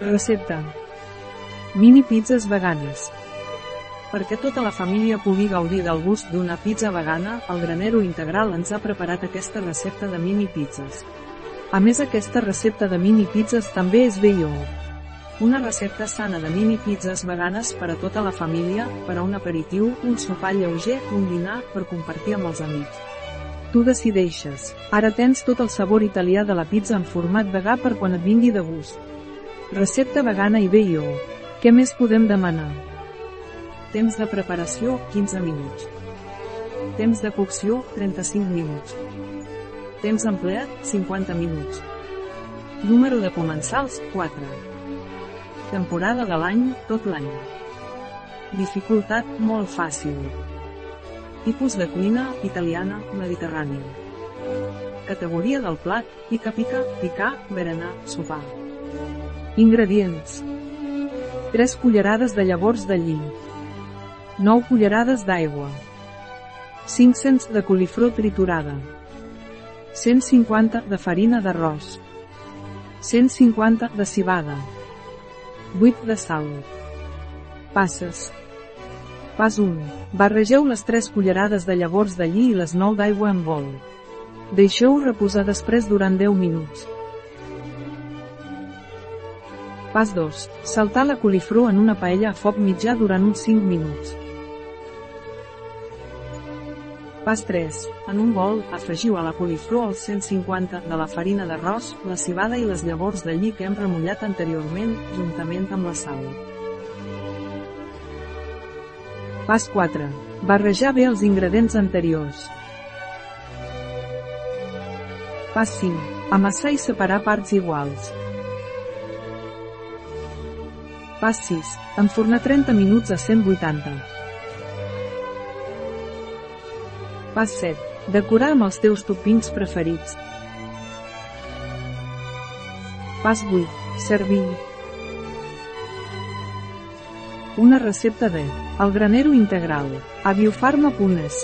Recepta. Mini pizzas veganes. Perquè tota la família pugui gaudir del gust d'una pizza vegana, el Granero Integral ens ha preparat aquesta recepta de mini pizzas. A més aquesta recepta de mini pizzas també és BIO. Una recepta sana de mini pizzas veganes per a tota la família, per a un aperitiu, un sopar lleuger, un dinar, per compartir amb els amics. Tu decideixes. Ara tens tot el sabor italià de la pizza en format vegà per quan et vingui de gust. Recepta vegana i BIO. Què més podem demanar? Temps de preparació, 15 minuts. Temps de cocció, 35 minuts. Temps empleat, 50 minuts. Número de comensals, 4. Temporada de l'any, tot l'any. Dificultat, molt fàcil. Tipus de cuina, italiana, mediterrània. Categoria del plat, pica-pica, picar, berenar, sopar. Ingredients. 3 cullerades de llavors de lli. 9 cullerades d'aigua. 500 de coliflor triturada. 150 de farina d'arròs. 150 de cibada. 8 de sal. Passes. Pas 1. Barregeu les 3 cullerades de llavors de lli i les 9 d'aigua en bol. Deixeu reposar després durant 10 minuts. Pas 2. Saltar la coliflor en una paella a foc mitjà durant uns 5 minuts. Pas 3. En un bol, afegiu a la coliflor els 150 de la farina d'arròs, la cibada i les llavors de lli que hem remullat anteriorment, juntament amb la sal. Pas 4. Barrejar bé els ingredients anteriors. Pas 5. Amassar i separar parts iguals. Pas 6. Enfornar 30 minuts a 180. Pas 7. Decorar amb els teus topins preferits. Pas 8. Servir. Una recepta de El Granero Integral, a biofarma.es.